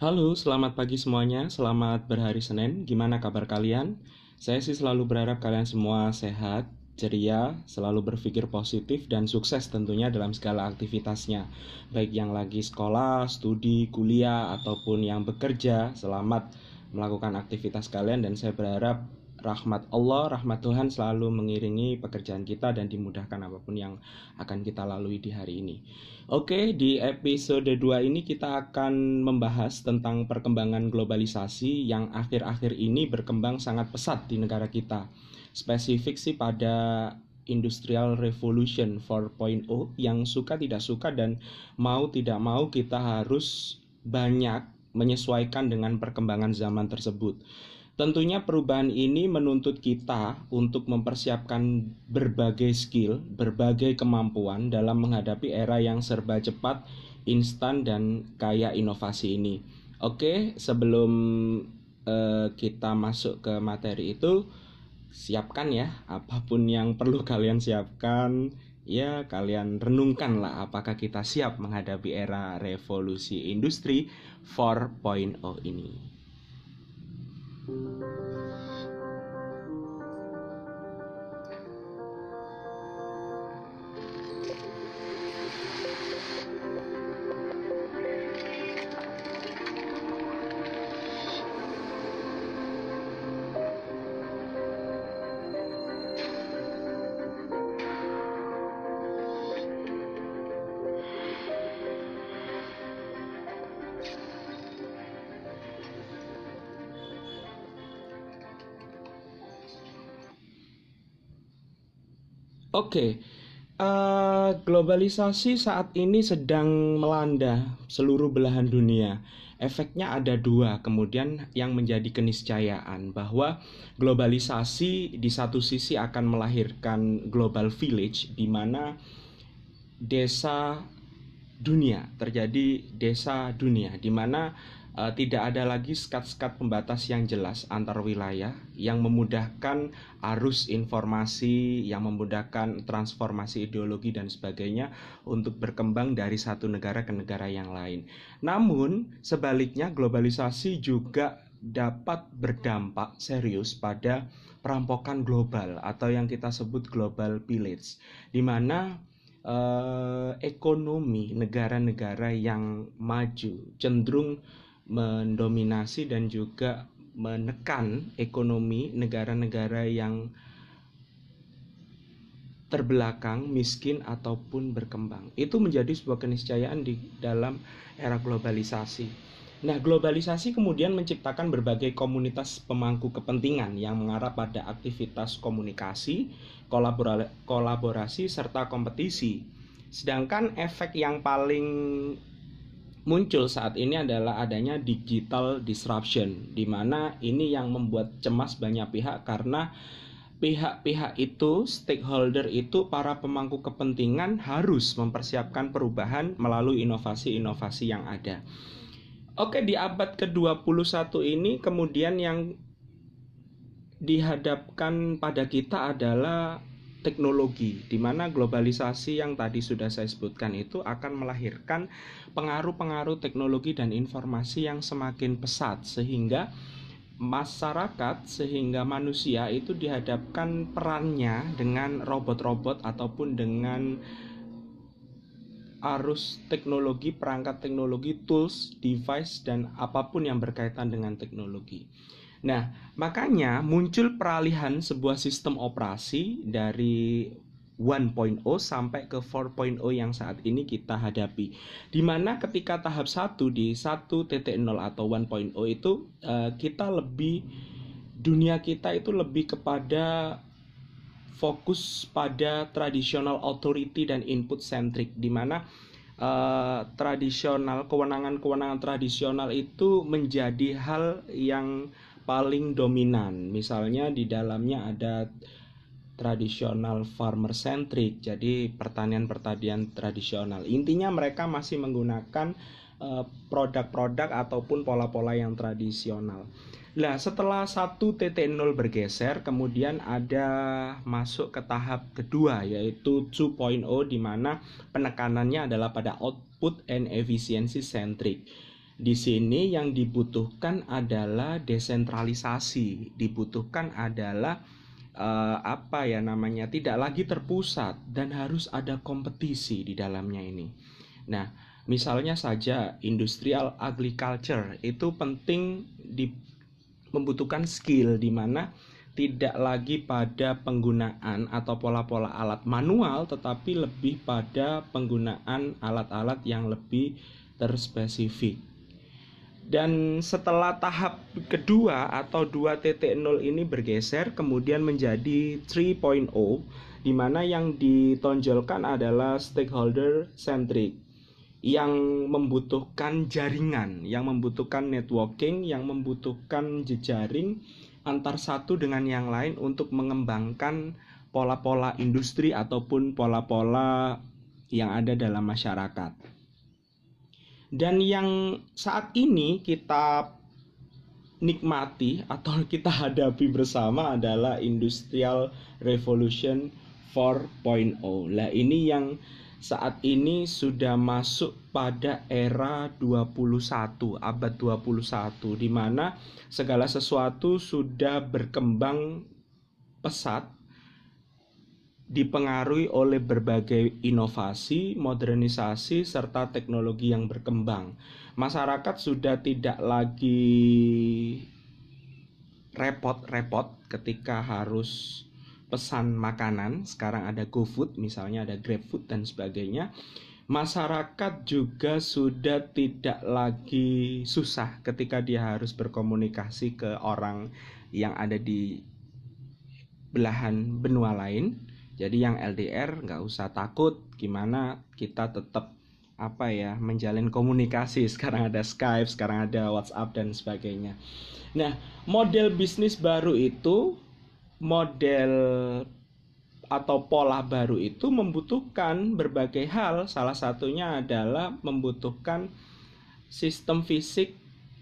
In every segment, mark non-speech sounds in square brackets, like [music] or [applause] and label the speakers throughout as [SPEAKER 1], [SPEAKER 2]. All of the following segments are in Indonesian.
[SPEAKER 1] Halo, selamat pagi semuanya. Selamat berhari Senin. Gimana kabar kalian? Saya sih selalu berharap kalian semua sehat, ceria, selalu berpikir positif dan sukses tentunya dalam segala aktivitasnya. Baik yang lagi sekolah, studi, kuliah ataupun yang bekerja, selamat melakukan aktivitas kalian dan saya berharap rahmat Allah, rahmat Tuhan selalu mengiringi pekerjaan kita dan dimudahkan apa pun yang akan kita lalui di hari ini. Oke, di episode 2 ini kita akan membahas tentang perkembangan globalisasi yang akhir-akhir ini berkembang sangat pesat di negara kita. Spesifik sih pada Industrial Revolution 4.0 yang suka tidak suka dan mau tidak mau kita harus banyak menyesuaikan dengan perkembangan zaman tersebut. Tentunya perubahan ini menuntut kita untuk mempersiapkan berbagai skill, berbagai kemampuan dalam menghadapi era yang serba cepat, instan dan kaya inovasi ini. Oke, sebelum uh, kita masuk ke materi itu, siapkan ya apa pun yang perlu [laughs] kalian siapkan. Ya, kalian renungkanlah apakah kita siap menghadapi era revolusi industri 4.0 ini. Thank you. Oke, uh, globalisasi saat ini sedang melanda seluruh belahan dunia. Efeknya ada dua, kemudian yang menjadi keniscayaan bahwa globalisasi di satu sisi akan melahirkan global village di mana desa dunia terjadi desa dunia di mana uh, tidak ada lagi skat-skat pembatas yang jelas antar wilayah yang memudahkan arus informasi, yang memudahkan transformasi ideologi dan sebagainya untuk berkembang dari satu negara ke negara yang lain. Namun, sebaliknya globalisasi juga dapat berdampak serius pada perampokan global atau yang kita sebut global village di mana eh, ekonomi negara-negara yang maju cenderung mendominasi dan juga menekan ekonomi negara-negara yang terbelakang, miskin ataupun berkembang. Itu menjadi sebuah keniscayaan di dalam era globalisasi. Nah, globalisasi kemudian menciptakan berbagai komunitas pemangku kepentingan yang mengarah pada aktivitas komunikasi, kolaborasi, serta kompetisi. Sedangkan efek yang paling muncul saat ini adalah adanya digital disruption di mana ini yang membuat cemas banyak pihak karena pihak-pihak itu stakeholder itu para pemangku kepentingan harus mempersiapkan perubahan melalui inovasi-inovasi yang ada. Oke, di abad ke-21 ini kemudian yang dihadapkan pada kita adalah teknologi di mana globalisasi yang tadi sudah saya sebutkan itu akan melahirkan pengaruh-pengaruh teknologi dan informasi yang semakin pesat sehingga masyarakat sehingga manusia itu dihadapkan perannya dengan robot-robot ataupun dengan arus teknologi, perangkat teknologi, tools, device dan apa pun yang berkaitan dengan teknologi. Nah, makanya muncul peralihan sebuah sistem operasi dari 1.0 sampai ke 4.0 yang saat ini kita hadapi. Di mana ketika tahap 1 di 1.0 atau 1.0 itu uh, kita lebih dunia kita itu lebih kepada fokus pada tradisional authority dan input centric di mana uh, tradisional kewenangan-kewenangan tradisional itu menjadi hal yang paling dominan. Misalnya di dalamnya ada tradisional farmer centric, jadi pertanian-pertanian tradisional. Intinya mereka masih menggunakan eh, produk-produk ataupun pola-pola yang tradisional. Nah, setelah 1.0 bergeser, kemudian ada masuk ke tahap kedua yaitu 2.0 di mana penekanannya adalah pada output and efficiency centric Di sini yang dibutuhkan adalah desentralisasi, dibutuhkan adalah uh, apa ya namanya tidak lagi terpusat dan harus ada kompetisi di dalamnya ini. Nah, misalnya saja industrial agriculture itu penting di membutuhkan skill di mana tidak lagi pada penggunaan atau pola-pola alat manual tetapi lebih pada penggunaan alat-alat yang lebih terspesifik. Dan setelah tahap kedua atau 2.0 ini bergeser kemudian menjadi 3.0 di mana yang ditonjolkan adalah stakeholder centric yang membutuhkan jaringan, yang membutuhkan networking, yang membutuhkan jejaring antar satu dengan yang lain untuk mengembangkan pola-pola industri ataupun pola-pola yang ada dalam masyarakat. Dan yang saat ini kita nikmati atau [laughs] kita hadapi bersama adalah Industrial Revolution 4.0. Lah ini yang saat ini sudah masuk pada era 21, abad 21 di mana segala sesuatu sudah berkembang pesat dipengaruhi oleh berbagai inovasi, modernisasi, serta teknologi yang berkembang. Masyarakat sudah tidak lagi repot-repot ketika harus pesan makanan. Sekarang ada GoFood, misalnya ada GrabFood dan sebagainya. Masyarakat juga sudah tidak lagi susah ketika dia harus berkomunikasi ke orang yang ada di belahan benua lain jadi yang LDR nggak usah takut gimana kita tetap apa ya menjalin komunikasi. [laughs] Sekarang ada Skype, sekarang ada WhatsApp dan sebagainya. Nah, model bisnis baru itu model atau pola baru itu membutuhkan berbagai hal. Salah satunya adalah membutuhkan sistem fisik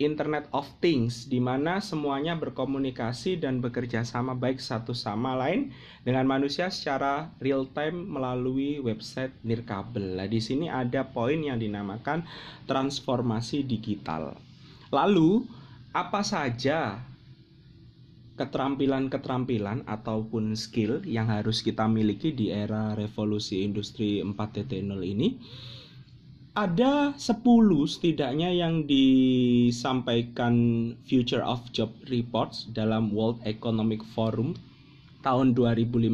[SPEAKER 1] Internet of Things di mana semuanya berkomunikasi dan bekerja sama baik satu sama lain dengan manusia secara real time melalui website nirkabel. Nah, di sini ada poin yang dinamakan transformasi digital. Lalu, apa saja keterampilan-keterampilan ataupun skill yang harus kita miliki di era revolusi industri 4.0 ini? Ada 10 setidaknya yang disampaikan Future of Job Reports dalam World Economic Forum tahun 2015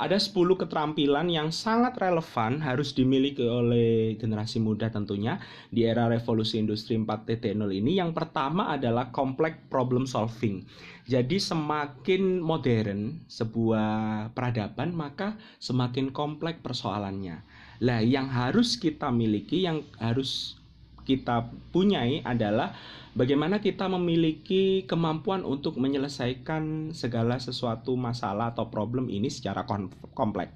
[SPEAKER 1] ada 10 keterampilan yang sangat relevan harus dimiliki oleh generasi muda tentunya di era revolusi industri 4.0 ini. Yang pertama adalah complex problem solving. Jadi semakin modern sebuah peradaban maka semakin kompleks persoalannya. Lah yang harus kita miliki, yang harus kita punyai adalah bagaimana kita memiliki kemampuan untuk menyelesaikan segala sesuatu masalah atau problem ini secara kompleks.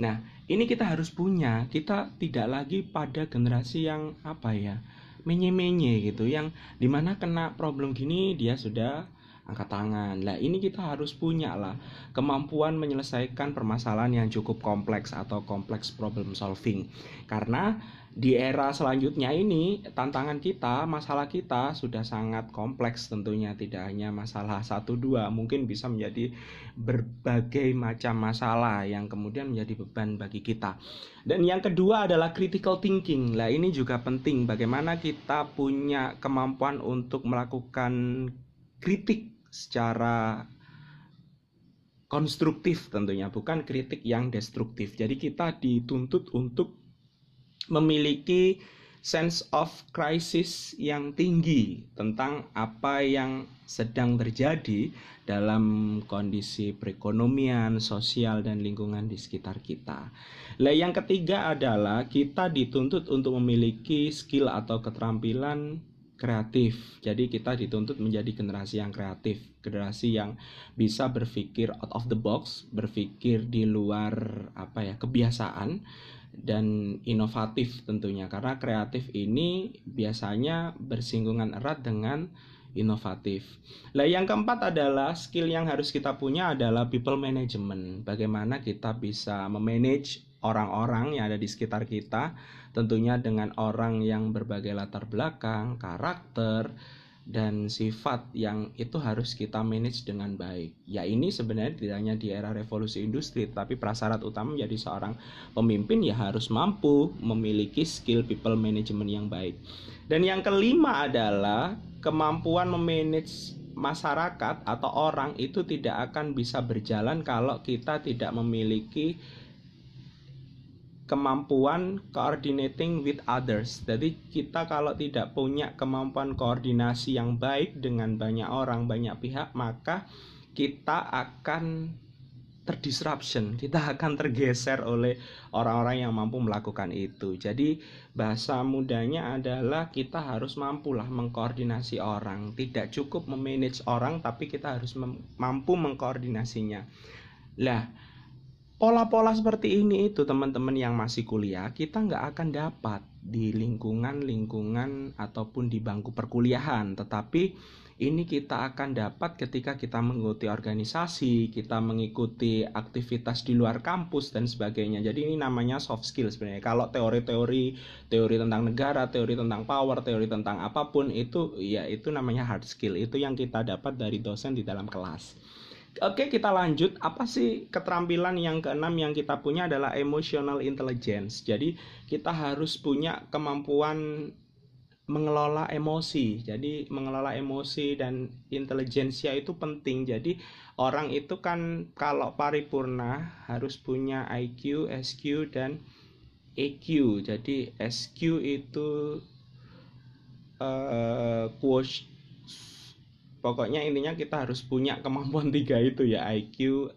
[SPEAKER 1] Nah, ini kita harus punya. Kita tidak lagi pada generasi yang apa ya, menye-menye gitu, yang di mana kena problem gini dia sudah angkat tangan. Lah ini kita harus punya lah kemampuan menyelesaikan permasalahan yang cukup kompleks atau kompleks problem solving. Karena di era selanjutnya ini tantangan kita, masalah kita sudah sangat kompleks tentunya tidak hanya masalah satu dua, mungkin bisa menjadi berbagai macam masalah yang kemudian menjadi beban bagi kita. Dan yang kedua adalah critical thinking. Lah ini juga penting bagaimana kita punya kemampuan untuk melakukan kritik secara konstruktif tentunya bukan kritik yang destruktif. Jadi kita dituntut untuk memiliki sense of crisis yang tinggi tentang apa yang sedang terjadi dalam kondisi perekonomian, sosial dan lingkungan di sekitar kita. Lah yang ketiga adalah kita dituntut untuk memiliki skill atau keterampilan kreatif. Jadi kita dituntut menjadi generasi yang kreatif, generasi yang bisa berpikir out of the box, berpikir di luar apa ya, kebiasaan dan inovatif tentunya karena kreatif ini biasanya bersinggungan erat dengan inovatif. Nah, yang keempat adalah skill yang harus kita punya adalah people management. Bagaimana kita bisa memanage orang-orang yang ada di sekitar kita, tentunya dengan orang yang berbagai latar belakang, karakter, dan sifat yang itu harus kita manage dengan baik. Ya ini sebenarnya tidak hanya di era revolusi industri, tapi prasyarat utama menjadi seorang pemimpin ya harus mampu memiliki skill people management yang baik. Dan yang kelima adalah kemampuan memanage masyarakat atau orang itu tidak akan bisa berjalan kalau kita tidak memiliki kemampuan coordinating with others. Jadi kita kalau tidak punya kemampuan koordinasi yang baik dengan banyak orang, banyak pihak, maka kita akan terdisruption, kita akan tergeser oleh orang-orang yang mampu melakukan itu. Jadi bahasa mudanya adalah kita harus mampulah mengkoordinasi orang. Tidak cukup memanage orang, tapi kita harus mampu mengkoordinasinya. Lah, pola-pola seperti ini itu teman-teman yang masih kuliah kita nggak akan dapat di lingkungan-lingkungan ataupun di bangku perkuliahan tetapi ini kita akan dapat ketika kita mengikuti organisasi, kita mengikuti aktivitas di luar kampus dan sebagainya. Jadi ini namanya soft skill sebenarnya. Kalau teori-teori, teori tentang negara, teori tentang power, teori tentang apa pun itu ya itu namanya hard skill. Itu yang kita dapat dari dosen di dalam kelas. Oke, kita lanjut. Apa sih keterampilan yang keenam yang kita punya adalah emotional intelligence. Jadi, kita harus punya kemampuan mengelola emosi. Jadi, mengelola emosi dan intelijensia itu penting. Jadi, orang itu kan kalau paripurna harus punya IQ, SQ dan EQ. Jadi, SQ itu uh, pokoknya intinya kita harus punya kemampuan [laughs] tiga itu ya IQ,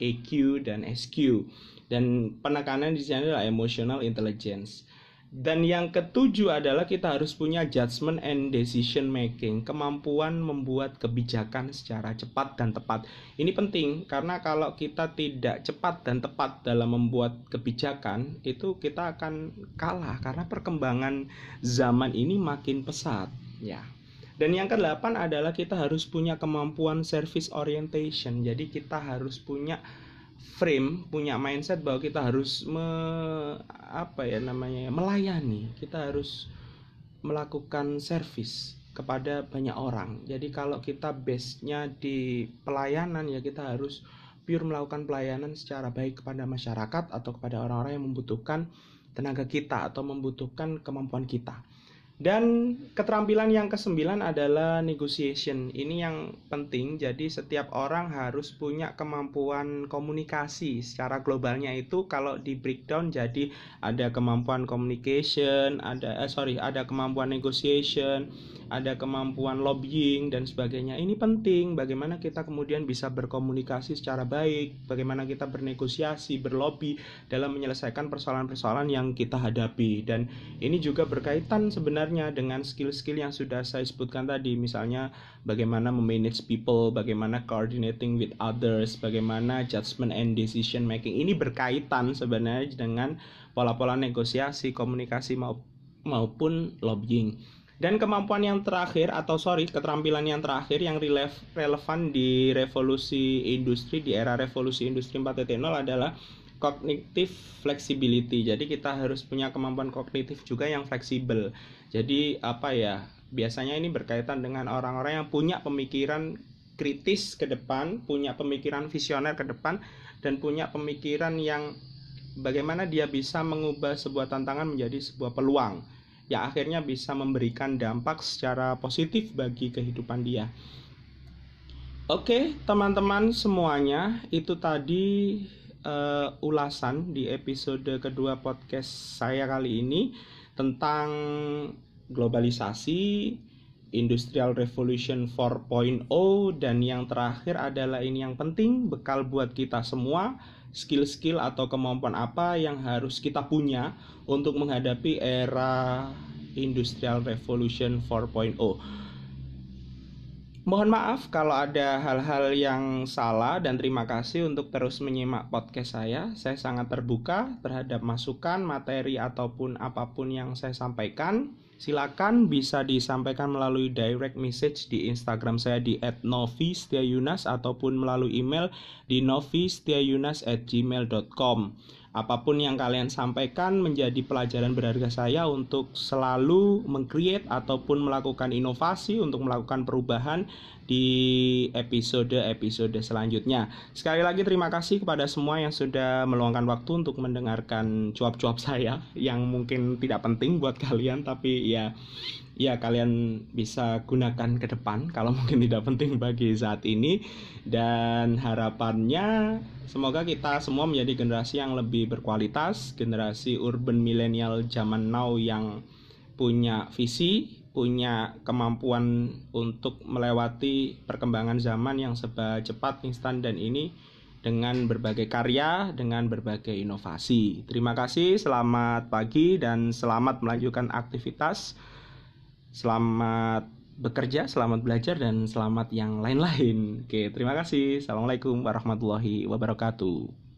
[SPEAKER 1] EQ dan SQ. Dan penekanan di sini adalah emotional intelligence. Dan yang ketujuh adalah kita harus punya judgment and decision making, kemampuan membuat kebijakan secara cepat dan tepat. Ini penting karena kalau kita tidak cepat dan tepat dalam membuat kebijakan, itu kita akan kalah karena perkembangan zaman ini makin pesat, ya. Dan yang kedelapan adalah kita harus punya kemampuan service orientation. Jadi kita harus punya frame, punya mindset bahwa kita harus me, apa ya namanya melayani. Kita harus melakukan service kepada banyak orang. Jadi kalau kita base-nya di pelayanan ya kita harus pure melakukan pelayanan secara baik kepada masyarakat atau kepada orang-orang yang membutuhkan tenaga kita atau membutuhkan kemampuan kita. Dan keterampilan yang kesembilan adalah negotiation. Ini yang penting. Jadi setiap orang harus punya kemampuan komunikasi. Secara globalnya itu kalau di breakdown jadi ada kemampuan communication, ada eh, sorry, ada kemampuan negotiation, ada kemampuan lobbying dan sebagainya. Ini penting bagaimana kita kemudian bisa berkomunikasi secara baik, bagaimana kita bernegosiasi, berlobby dalam menyelesaikan persoalan-persoalan yang kita hadapi. Dan ini juga berkaitan sebenarnya sebenarnya dengan skill-skill yang sudah saya sebutkan tadi misalnya bagaimana memanage people, bagaimana coordinating with others, bagaimana judgment and decision making ini berkaitan sebenarnya dengan pola-pola negosiasi, komunikasi maupun lobbying. Dan kemampuan yang terakhir atau sorry keterampilan yang terakhir yang relevan di revolusi industri di era revolusi industri 4.0 adalah cognitive flexibility. Jadi kita harus punya kemampuan kognitif juga yang fleksibel. Jadi apa ya? Biasanya ini berkaitan dengan orang-orang yang punya pemikiran kritis ke depan, punya pemikiran visioner ke depan dan punya pemikiran yang bagaimana dia bisa mengubah sebuah tantangan menjadi sebuah peluang. Ya akhirnya bisa memberikan dampak secara positif bagi kehidupan dia. Oke, teman-teman semuanya, itu tadi uh, ulasan di episode kedua podcast saya kali ini tentang globalisasi, Industrial Revolution 4.0 dan yang terakhir adalah ini yang penting bekal buat kita semua skill-skill atau kemampuan apa yang harus kita punya untuk menghadapi era Industrial Revolution 4.0. Mohon maaf kalau ada hal-hal yang salah dan terima kasih untuk terus menyimak podcast saya. Saya sangat terbuka terhadap masukan, materi ataupun apa pun yang saya sampaikan. Silakan bisa disampaikan melalui direct message di Instagram saya di @novistiayunas ataupun melalui email di novistiayunas@gmail.com apa pun yang kalian sampaikan menjadi pelajaran berharga saya untuk selalu mengcreate ataupun melakukan inovasi untuk melakukan perubahan di episode-episode selanjutnya. Sekali lagi terima kasih kepada semua yang sudah meluangkan waktu untuk mendengarkan cuap-cuap [laughs] saya yang mungkin tidak penting buat kalian tapi ya ya kalian bisa gunakan ke depan kalau [laughs] mungkin tidak penting bagi saat ini dan harapannya semoga kita semua menjadi generasi yang lebih berkualitas generasi urban milenial zaman now yang punya visi punya kemampuan untuk melewati perkembangan zaman yang serba cepat instan dan ini dengan berbagai karya, dengan berbagai inovasi. Terima kasih, selamat pagi, dan selamat melanjutkan aktivitas. Selamat bekerja, selamat belajar, dan selamat yang lain-lain. Oke, terima kasih. Assalamualaikum warahmatullahi wabarakatuh.